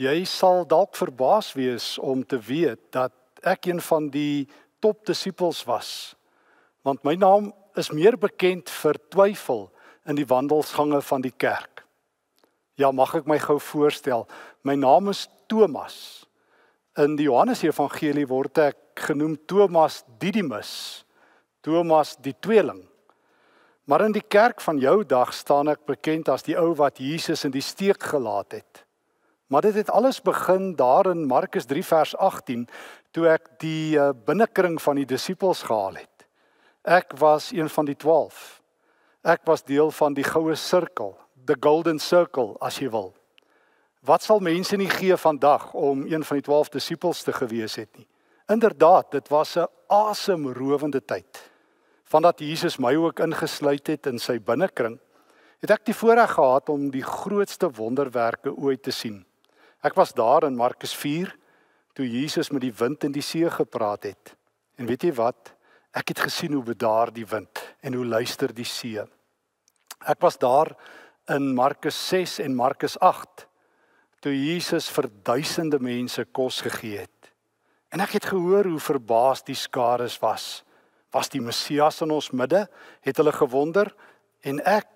Jy sal dalk verbaas wees om te weet dat ek een van die top disippels was. Want my naam is meer bekend vir twyfel in die wandelsgange van die kerk. Ja, mag ek my gou voorstel? My naam is Thomas. In die Johannes Evangelie word ek genoem Thomas Didimus. Thomas die tweeling. Maar in die kerk van jou dag staan ek bekend as die ou wat Jesus in die steek gelaat het. Maar dit het alles begin daar in Markus 3 vers 18 toe ek die eh, binnekring van die disippels gehaal het. Ek was een van die 12. Ek was deel van die goue sirkel, the golden circle as jy wil. Wat sal mense nie gee vandag om een van die 12 disippels te gewees het nie. Inderdaad, dit was 'n asemrowende tyd vandat Jesus my ook ingesluit het in sy binnekring, het ek die voorreg gehad om die grootste wonderwerke ooit te sien. Ek was daar in Markus 4 toe Jesus met die wind in die see gepraat het. En weet jy wat? Ek het gesien hoe bedaar die wind en hoe luister die see. Ek was daar in Markus 6 en Markus 8 toe Jesus vir duisende mense kos gegee het. En ek het gehoor hoe verbaas die skare was was die Messias in ons midde, het hulle gewonder en ek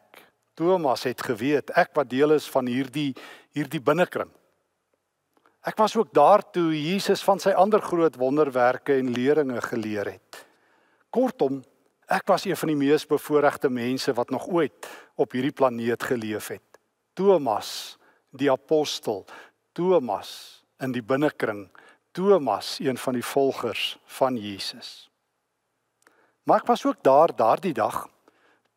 Thomas het geweet ek wat deel is van hierdie hierdie binnekring. Ek was ook daar toe Jesus van sy ander groot wonderwerke en leringe geleer het. Kortom, ek was een van die mees bevoorregte mense wat nog ooit op hierdie planeet geleef het. Thomas, die apostel, Thomas in die binnekring, Thomas, een van die volgers van Jesus. Maar ek was ook daar daardie dag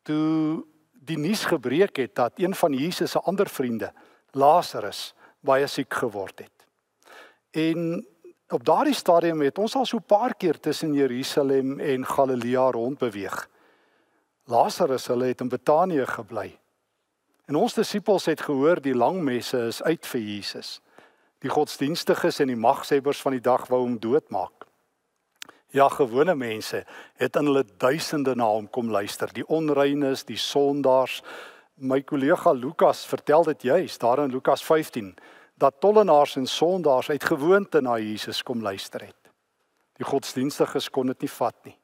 toe die nuus gebreek het dat een van Jesus se ander vriende, Lazarus, baie siek geword het. En op daardie stadium het ons al so 'n paar keer tussen Jerusalem en Galilea rondbeweeg. Lazarus hulle het in Betanië gebly. En ons disippels het gehoor die lang messe is uit vir Jesus. Die godsdienstiges en die magshebbers van die dag wou hom doodmaak. Ja, gewone mense het in hulle duisende na hom kom luister, die onreines, die sondaars. My kollega Lukas vertel dit juis daar in Lukas 15 dat tollenaars en sondaars uit gewoonte na Jesus kom luister het. Die godsdienstiges kon dit nie vat nie.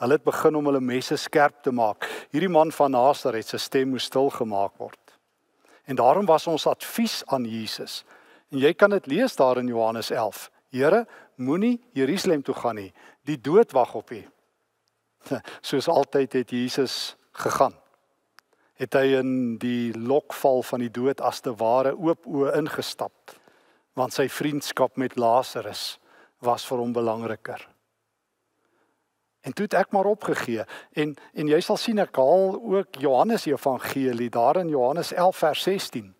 Hulle het begin om hulle messe skerp te maak. Hierdie man van Nasaret se stem moes stil gemaak word. En daarom was ons advies aan Jesus. En jy kan dit lees daar in Johannes 11. Here, moenie Jerusalem toe gaan nie. Die dood wag op u. Soos altyd het Jesus gegaan. Het hy in die lokval van die dood as te ware oop oë ingestap. Want sy vriendskap met Lazarus was vir hom belangriker. En toe het ek maar opgegee en en jy sal sien ek haal ook Johannes Evangelie daar in Johannes 11 vers 16.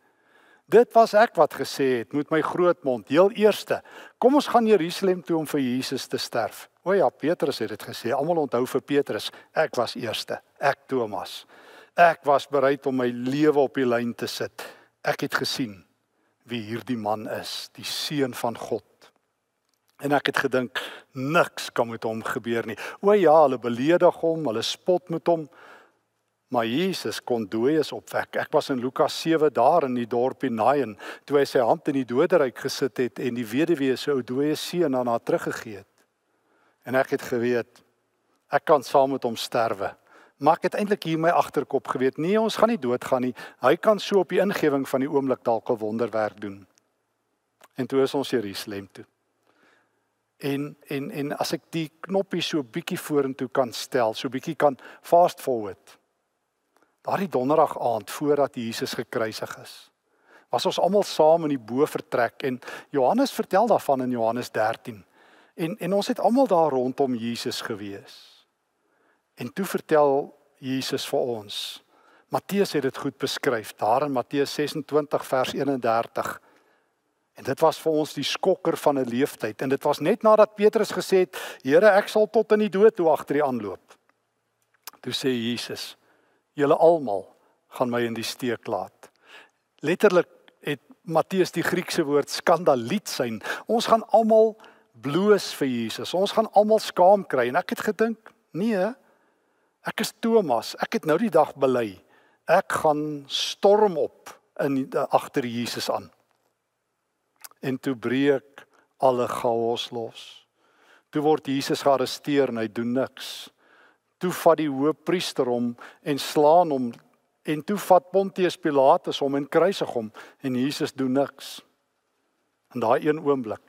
Dit was ek wat gesê het met my groot mond, heel eerste. Kom ons gaan Jerusalem toe om vir Jesus te sterf. O ja, Petrus het dit gesê. Almal onthou vir Petrus, ek was eerste. Ek Thomas. Ek was bereid om my lewe op die lyn te sit. Ek het gesien wie hierdie man is, die seun van God. En ek het gedink niks kan met hom gebeur nie. O ja, hulle beledig hom, hulle spot met hom. Maar Jesus kon dooies opwek. Ek was in Lukas 7 daar in die dorpie Nain toe hy sy hand in die doderyk gesit het en die weduwee se ou dooie seun aan haar teruggegee het. En ek het geweet ek kan saam met hom sterwe. Maar ek het eintlik hier my agterkop geweet, nee, ons gaan nie doodgaan nie. Hy kan so op die ingewing van die oomblik dalk 'n wonderwerk doen. En toe is ons Jerusalem toe. En en en as ek die knoppie so bietjie vorentoe kan stel, so bietjie kan fast forward Daardie donderdag aand voordat Jesus gekruisig is, was ons almal saam in die bo-vertrek en Johannes vertel daarvan in Johannes 13. En en ons het almal daar rondom Jesus gewees. En toe vertel Jesus vir ons. Matteus het dit goed beskryf daar in Matteus 26 vers 31. En dit was vir ons die skokker van 'n leeftyd en dit was net nadat Petrus gesê het: "Here, ek sal tot in die dood toe agter U aanloop." Toe sê Jesus: julle almal gaan my in die steek laat. Letterlik het Matteus die Griekse woord skandaliet syn. Ons gaan almal bloos vir Jesus. Ons gaan almal skaam kry en ek het gedink, nee. Ek is Thomas. Ek het nou die dag bely. Ek gaan storm op in agter Jesus aan. en toe breek alle chaos los. Toe word Jesus gearresteer en hy doen niks. Toe vat die hoofpriester hom en slaan hom en toe vat Pontius Pilatus hom en kruisig hom en Jesus doen niks. In daai een oomblik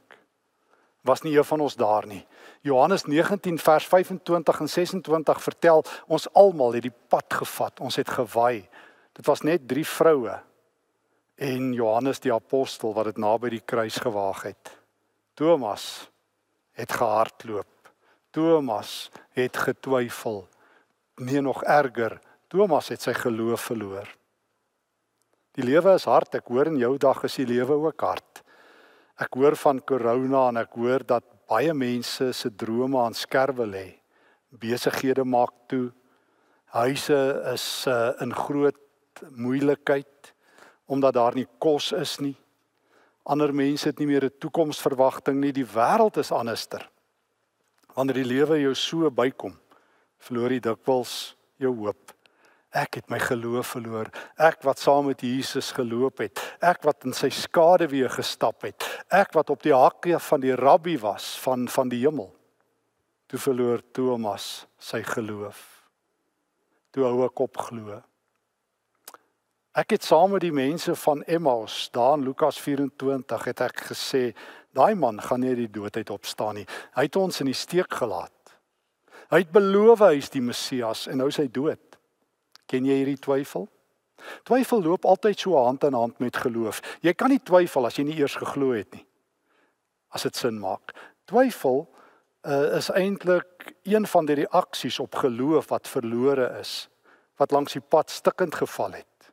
was nie een van ons daar nie. Johannes 19 vers 25 en 26 vertel ons almal het die pad gevat. Ons het gewaai. Dit was net drie vroue en Johannes die apostel wat dit naby die kruis gewaag het. Thomas het gehardloop. Thomas het getwyfel. Nee nog erger, Thomas het sy geloof verloor. Die lewe is hard. Ek hoor in jou dag is die lewe ook hard. Ek hoor van corona en ek hoor dat baie mense se drome aan skerwe lê. Besighede maak toe. Huise is uh, in groot moeilikheid omdat daar nie kos is nie. Ander mense het nie meer 'n toekomsverwagting nie. Die wêreld is anderster. Wanneer die lewe jou so bykom, verloor jy dikwels jou hoop. Ek het my geloof verloor. Ek wat saam met Jesus geloop het. Ek wat in sy skaduwee gestap het. Ek wat op die hakke van die rabbi was van van die hemel. Toe verloor Thomas sy geloof. Toe hou ek op glo. Ek het saam met die mense van Emmaus, daar in Lukas 24, het ek gesê, daai man gaan nie uit die dood uit opstaan nie. Hy het ons in die steek gelaat. Hy het beloof hy is die Messias en nou is hy dood. Ken jy hierdie twyfel? Twyfel loop altyd so hand in hand met geloof. Jy kan nie twyfel as jy nie eers geglo het nie. As dit sin maak. Twyfel uh, is eintlik een van die reaksies op geloof wat verlore is, wat langs die pad stikkend geval het.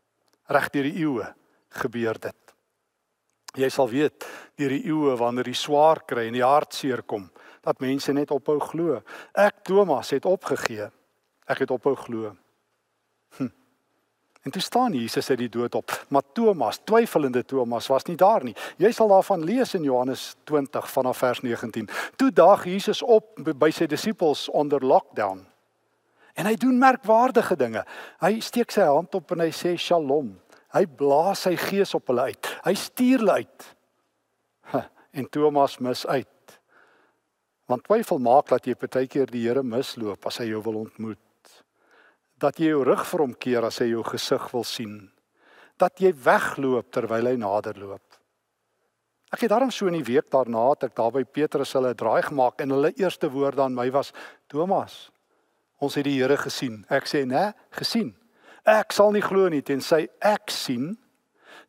Reg deur die eeue gebeur dit. Jy sal weet deur die eeue wanneer jy swaar kry en die hartseer kom, dat mense net ophou glo. Ek Thomas het opgegee. Ek het ophou glo. En toe staan Jesus uit die dood op, maar Thomas, twyfelende Thomas was nie daar nie. Jy sal daarvan lees in Johannes 20 vanaf vers 19. Toe daag Jesus op by sy disippels onder lockdown. En hy doen merkwaardige dinge. Hy steek sy hand op en hy sê Shalom. Hy blaas sy gees op hulle uit. Hy stuur hulle uit. En Thomas mis uit. Want twyfel maak dat jy partykeer die Here misloop as hy jou wil ontmoet. Dat jy jou rug vir hom keer as hy jou gesig wil sien. Dat jy wegloop terwyl hy naderloop. Ek het daarom so in die week daarna het ek daar by Petrus hulle draai gemaak en hulle eerste woorde aan my was: "Thomas, ons het die Here gesien." Ek sê: "Né, gesien. Ek sal nie glo nie tensy ek sien,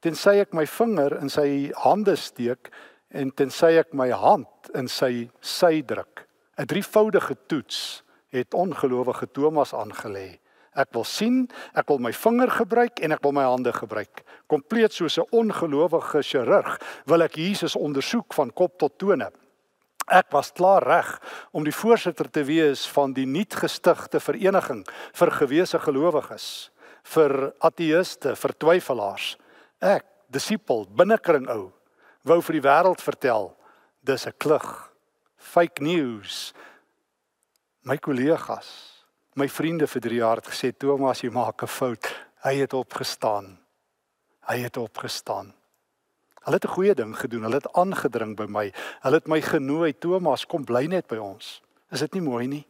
tensy ek my vinger in sy hande steek en tensy ek my hand in sy sy druk. 'n Drievoudige toets het ongelowige Thomas aangelê. Ek wil sien, ek wil my vinger gebruik en ek wil my hande gebruik. Kompleet soos 'n ongelowige chirurg wil ek Jesus ondersoek van kop tot tone. Ek was klaar reg om die voorsitter te wees van die nuut gestigte vereniging vir gewese gelowiges, vir ateëste, vir twyfelaars. Ek, disipel, binnekring ou, wou vir die wêreld vertel dis 'n klug fake news my kollegas my vriende vir 3 jaar het gesê Thomas jy maak 'n fout. Hy het opgestaan. Hy het opgestaan. Hulle het 'n goeie ding gedoen. Hulle het aangedring by my. Hulle het my genooi Thomas kom bly net by ons. Is dit nie mooi nie?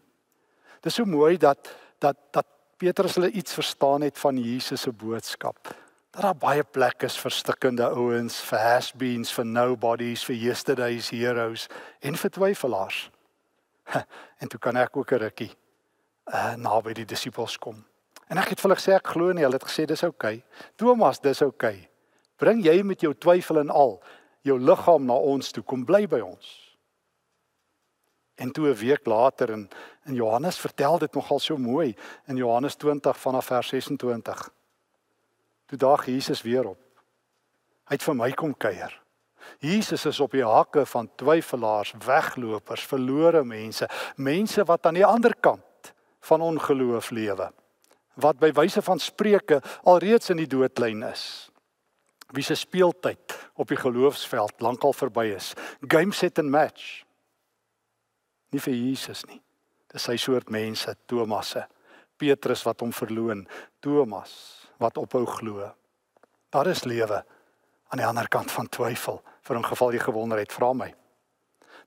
Dis so mooi dat dat dat Petrus hulle iets verstaan het van Jesus se boodskap. Dat daar baie plek is vir stikkende ouens, vir has-beens, vir nobodies, vir yesterday's heroes en vir twyfelaars. En toe kan ek ook 'n rukkie uh naby die disippels kom. En ek het vir hulle gesê ek glo nie, hulle het gesê dis oukei. Okay. Thomas, dis oukei. Okay. Bring jy met jou twyfel en al jou liggaam na ons toe, kom bly by ons. En toe 'n week later in in Johannes vertel dit nogal so mooi in Johannes 20 vanaf vers 26. Toe daag Jesus weer op. Hy het vir my kom kuier. Jesus is op die hakke van twyfelaars, weglopers, verlore mense, mense wat aan die ander kant van ongeloof lewe. Wat by wyse van spreuke alreeds in die doodlyn is. Wie se speeltyd op die geloofsveld lankal verby is. Game set and match. Nie vir Jesus nie. Dis sy soort mense, Thomasse. Petrus wat hom verloon, Thomas wat ophou glo. Daar is lewe aan die ander kant van twyfel. vir 'n geval jy gewonder het, vra my.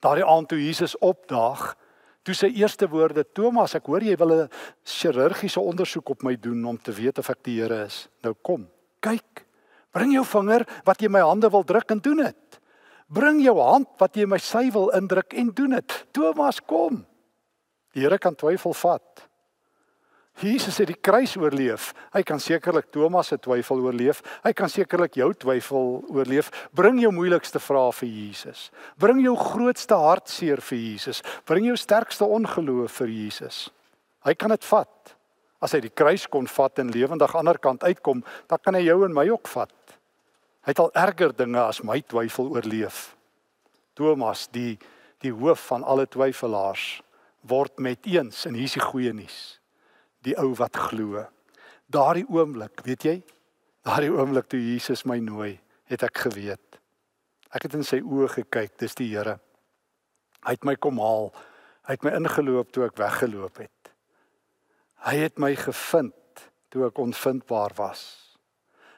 Daardie aand toe Jesus opdaag, toe sy eerste woorde: "Thomas, ek hoor jy wil 'n chirurgiese ondersoek op my doen om te weet of ek die Here is. Nou kom, kyk. Bring jou vinger wat jy my hande wil druk en doen dit. Bring jou hand wat jy my sy wil indruk en doen dit. Thomas, kom." Die Here kan twyfel vat. Jesus het die kruis oorleef. Hy kan sekerlik Thomas se twyfel oorleef. Hy kan sekerlik jou twyfel oorleef. Bring jou moeilikste vrae vir Jesus. Bring jou grootste hartseer vir Jesus. Bring jou sterkste ongeloof vir Jesus. Hy kan dit vat. As hy die kruis kon vat en lewendig aan die ander kant uitkom, dan kan hy jou en my ook vat. Hy het al erger dinge as my twyfel oorleef. Thomas, die die hoof van alle twyfelaars, word met eens en hier is die goeie nuus die ou wat glo. Daardie oomblik, weet jy? Daardie oomblik toe Jesus my nooi, het ek geweet. Ek het in sy oë gekyk, dis die Here. Hy het my kom haal. Hy het my ingeloop toe ek weggeloop het. Hy het my gevind toe ek onvindbaar was.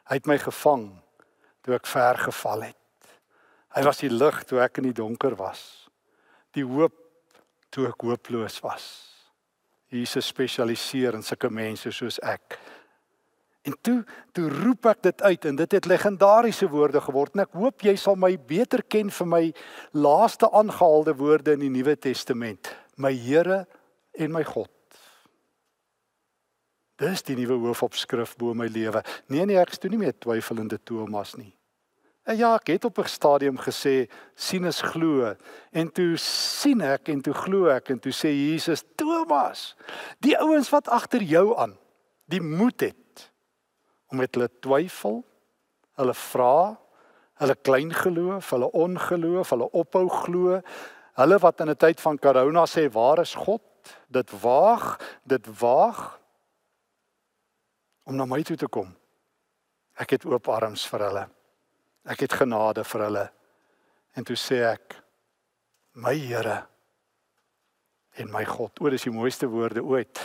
Hy het my gevang toe ek ver geval het. Hy was die lig toe ek in die donker was. Die hoop toe ek hooploos was. Jesus spesialiseer in sulke mense soos ek. En toe toe roep ek dit uit en dit het legendariese woorde geword en ek hoop jy sal my beter ken vir my laaste aangehaalde woorde in die Nuwe Testament, my Here en my God. Dis die nuwe hoofopskrif bo my lewe. Nee nee, ek is toe nie meer twyfelende Thomas nie. En ja, ek het op 'n stadium gesê sien is glo en toe sien ek en toe glo ek en toe sê Jesus Thomas, die ouens wat agter jou aan, die moed het om met hulle twyfel, hulle vra, hulle klein geloof, hulle ongeloof, hulle ophou glo, hulle wat in 'n tyd van corona sê waar is God? Dit waag, dit waag om na my toe te kom. Ek het oop arms vir hulle. Ek het genade vir hulle. En toe sê ek my Here en my God. O, dis die mooiste woorde ooit.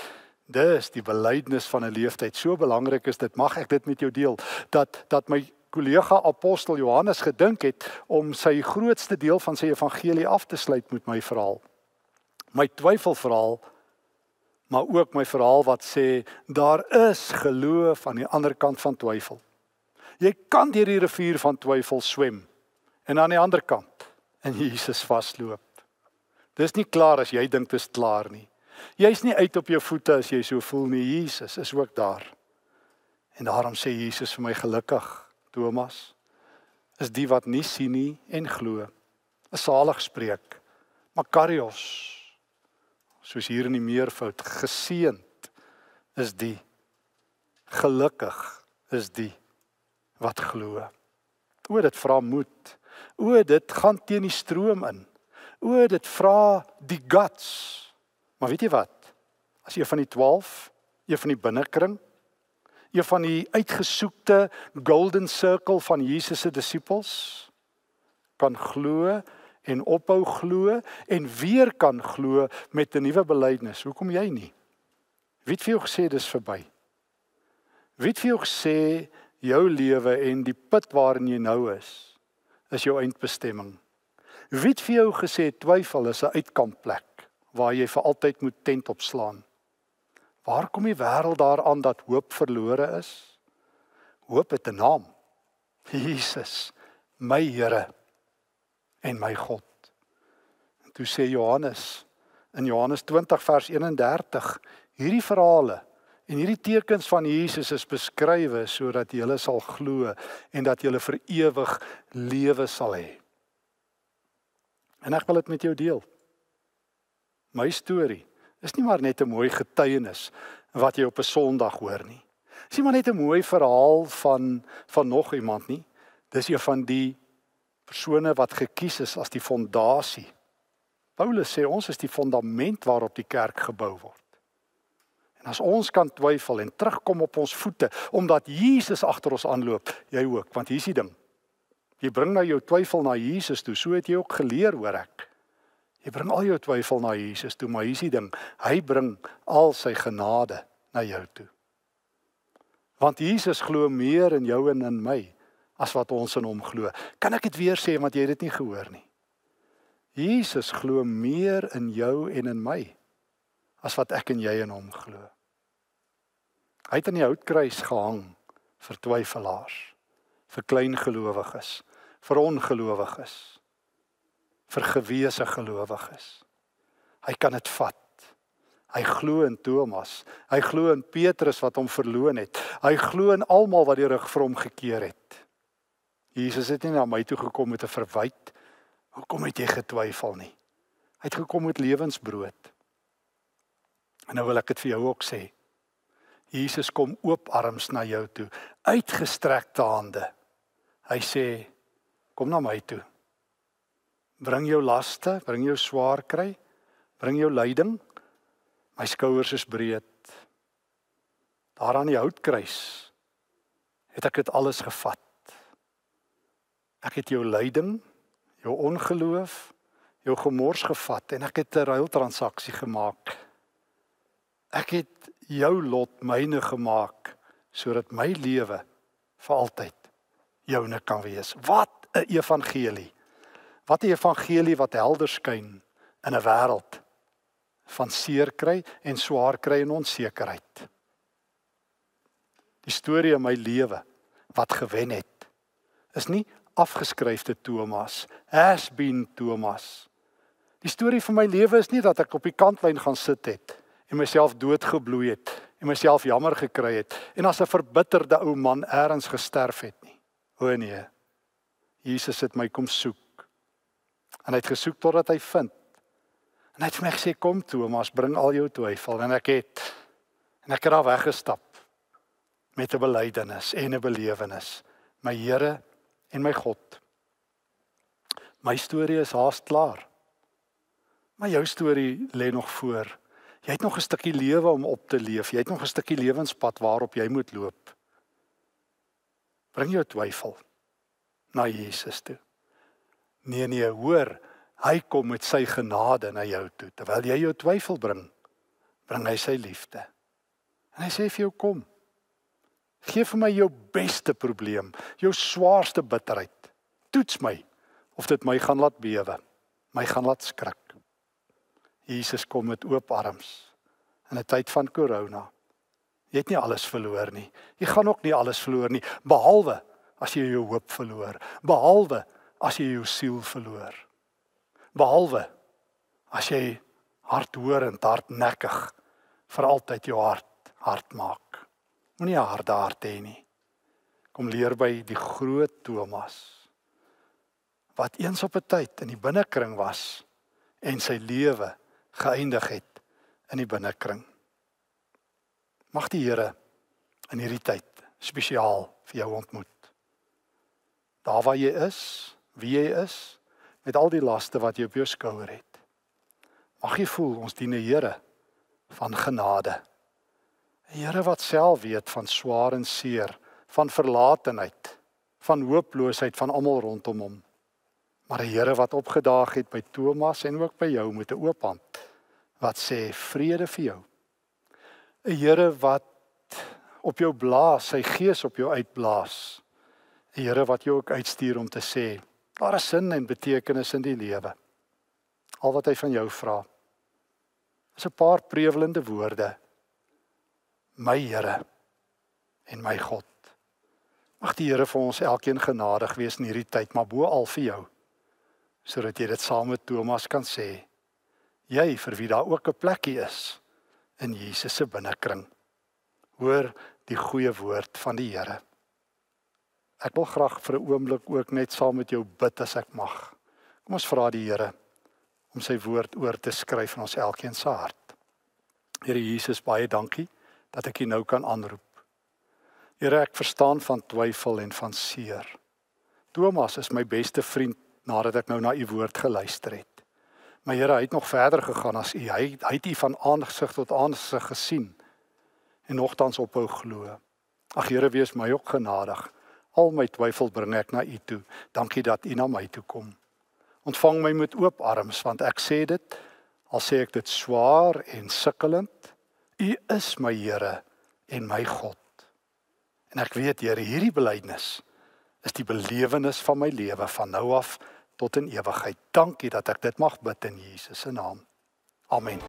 Dis die belydenis van 'n leeftyd. So belangrik is dit. Mag ek dit met jou deel dat dat my kollega apostel Johannes gedink het om sy grootste deel van sy evangelie af te sluit met my verhaal. My twyfelverhaal maar ook my verhaal wat sê daar is geloof aan die ander kant van twyfel. Jy kan deur die rivier van twyfel swem en aan die ander kant in Jesus vasloop. Dis nie klaar as jy dink dit is klaar nie. Jy's nie uit op jou voete as jy so voel nie. Jesus is ook daar. En daarom sê Jesus vir my gelukkig, Thomas, is die wat nie sien nie en glo. 'n Salig spreek. Makarios. Soos hier in die meervoud geseend is die gelukkig is die wat glo. O dit vra moed. O dit gaan teen die stroom in. O dit vra die guts. Maar weet jy wat? As jy van die 12, een van die binnekring, een van die uitgesoekte golden circle van Jesus se disippels kan glo en ophou glo en weer kan glo met 'n nuwe belydenis. Hoekom jy nie? Wie het vir jou gesê dis verby? Wie het vir jou gesê jou lewe en die put waarin jy nou is is jou eindbestemming. Wie het vir jou gesê twyfel is 'n uitkampplek waar jy vir altyd moet tent opslaan? Waar kom die wêreld daaraan dat hoop verlore is? Hoop het 'n naam. Jesus, my Here en my God. En toe sê Johannes in Johannes 20 vers 31 hierdie verhale En hierdie tekens van Jesus is beskrywe sodat jy sal glo en dat jy vir ewig lewe sal hê. En ek wil dit met jou deel. My storie is nie maar net 'n mooi getuienis wat jy op 'n Sondag hoor nie. Dis nie maar net 'n mooi verhaal van van nog iemand nie. Dis een van die persone wat gekies is as die fondasie. Paulus sê ons is die fondament waarop die kerk gebou word. En as ons kan twyfel en terugkom op ons voete omdat Jesus agter ons aanloop, jy ook, want hier's die ding. Jy bring nou jou twyfel na Jesus toe, so het jy ook geleer, hoor ek. Jy bring al jou twyfel na Jesus toe, maar hier's die ding. Hy bring al sy genade na jou toe. Want Jesus glo meer in jou en in my as wat ons in hom glo. Kan ek dit weer sê want jy het dit nie gehoor nie. Jesus glo meer in jou en in my as wat ek en jy in hom glo. Hy het aan die houtkruis gehang vir twyfelaars, vir klein gelowiges, vir ongelowiges, vir gewese gelowiges. Hy kan dit vat. Hy glo in Thomas. Hy glo in Petrus wat hom verloon het. Hy glo in almal wat die rug vir hom gekeer het. Jesus het nie na my toe gekom met 'n verwyte Hoekom het jy getwyfel nie? Hy het gekom met lewensbrood. En nou wil ek dit vir jou ook sê. Jesus kom oop arms na jou toe, uitgestrekte hande. Hy sê kom na my toe. Bring jou laste, bring jou swaar kry, bring jou lyding. My skouers is breed. Daar aan die houtkruis het ek dit alles gevat. Ek het jou lyding jou ongeloof, jou gemors gevat en ek het 'n ruiltransaksie gemaak. Ek het jou lot myne gemaak sodat my lewe vir altyd joune kan wees. Wat 'n evangelie. Wat 'n evangelie wat helder skyn in 'n wêreld van seer kry en swaar kry en onsekerheid. Die storie in my lewe wat gewen het is nie afgeskryfde Thomas, has been Thomas. Die storie van my lewe is nie dat ek op die kantlyn gaan sit het en myself doodgebloei het en myself jammer gekry het en as 'n verbitterde ou man eers gesterf het nie. O nee. Jesus het my kom soek. En hy het gesoek totdat hy vind. En hy het vir my gesê kom Thomas, bring al jou twyfel en ek het en ek het daar weggestap met 'n belydenis en 'n belewenis. My Here en my God. My storie is haast klaar. Maar jou storie lê nog voor. Jy het nog 'n stukkie lewe om op te leef. Jy het nog 'n stukkie lewenspad waarop jy moet loop. Bring jou twyfel na Jesus toe. Nee nee, hoor, hy kom met sy genade na jou toe. Terwyl jy jou twyfel bring, bring hy sy liefde. En hy sê vir jou kom. Geef vir my jou beste probleem, jou swaarste bitterheid. Toets my of dit my gaan laat bewe, my gaan laat skrik. Jesus kom met oop arms in 'n tyd van korona. Jy het nie alles verloor nie. Jy gaan ook nie alles verloor nie, behalwe as jy jou hoop verloor, behalwe as jy jou siel verloor. Behalwe as jy hardhoorend, hardnekkig vir altyd jou hart hard maak. Moenie 'n harde hart hê nie. Kom leer by die groot Thomas wat eens op 'n tyd in die binnekring was en sy lewe geëindig het in die binnekring. Mag die Here in hierdie tyd spesiaal vir jou ontmoet. Daar waar jy is, wie jy is, met al die laste wat jy op jou skouer het. Mag jy voel ons dien 'n Here van genade. 'n Here wat self weet van swaar en seer, van verlatenheid, van hooploosheid van almal rondom hom. Maar 'n Here wat opgedaag het by Thomas en ook by jou met 'n oop hand wat sê vrede vir jou. 'n Here wat op jou blaas, sy gees op jou uitblaas. 'n Here wat jou ook uitstuur om te sê daar is sin en betekenis in die lewe. Al wat hy van jou vra is 'n paar prevelende woorde my Here en my God. Mag die Here vir ons elkeen genadig wees in hierdie tyd, maar bo al vir jou sodat jy dit saam met Thomas kan sê. Jy vir wie daar ook 'n plekkie is in Jesus se binnekring. Hoor die goeie woord van die Here. Ek wil graag vir 'n oomblik ook net saam met jou bid as ek mag. Kom ons vra die Here om sy woord oor te skryf in ons elkeen se hart. Here Jesus, baie dankie dat ek U nou kan aanroep. Here, ek verstaan van twyfel en van seer. Thomas is my beste vriend nadat ek nou na U woord geluister het. Maar Here, hy het nog verder gegaan as U. Hy hy het U van aangesig tot aangesig gesien en nogtans ophou glo. Ag Here, wees my ook genadig. Al my twyfel bring ek na U toe. Dankie dat U na my toe kom. Ontvang my met oop arms want ek sê dit al sê ek dit swaar en sukkelend U is my Here en my God. En ek weet Here, hierdie belydenis is die belewenis van my lewe van nou af tot in ewigheid. Dankie dat ek dit mag bid in Jesus se naam. Amen.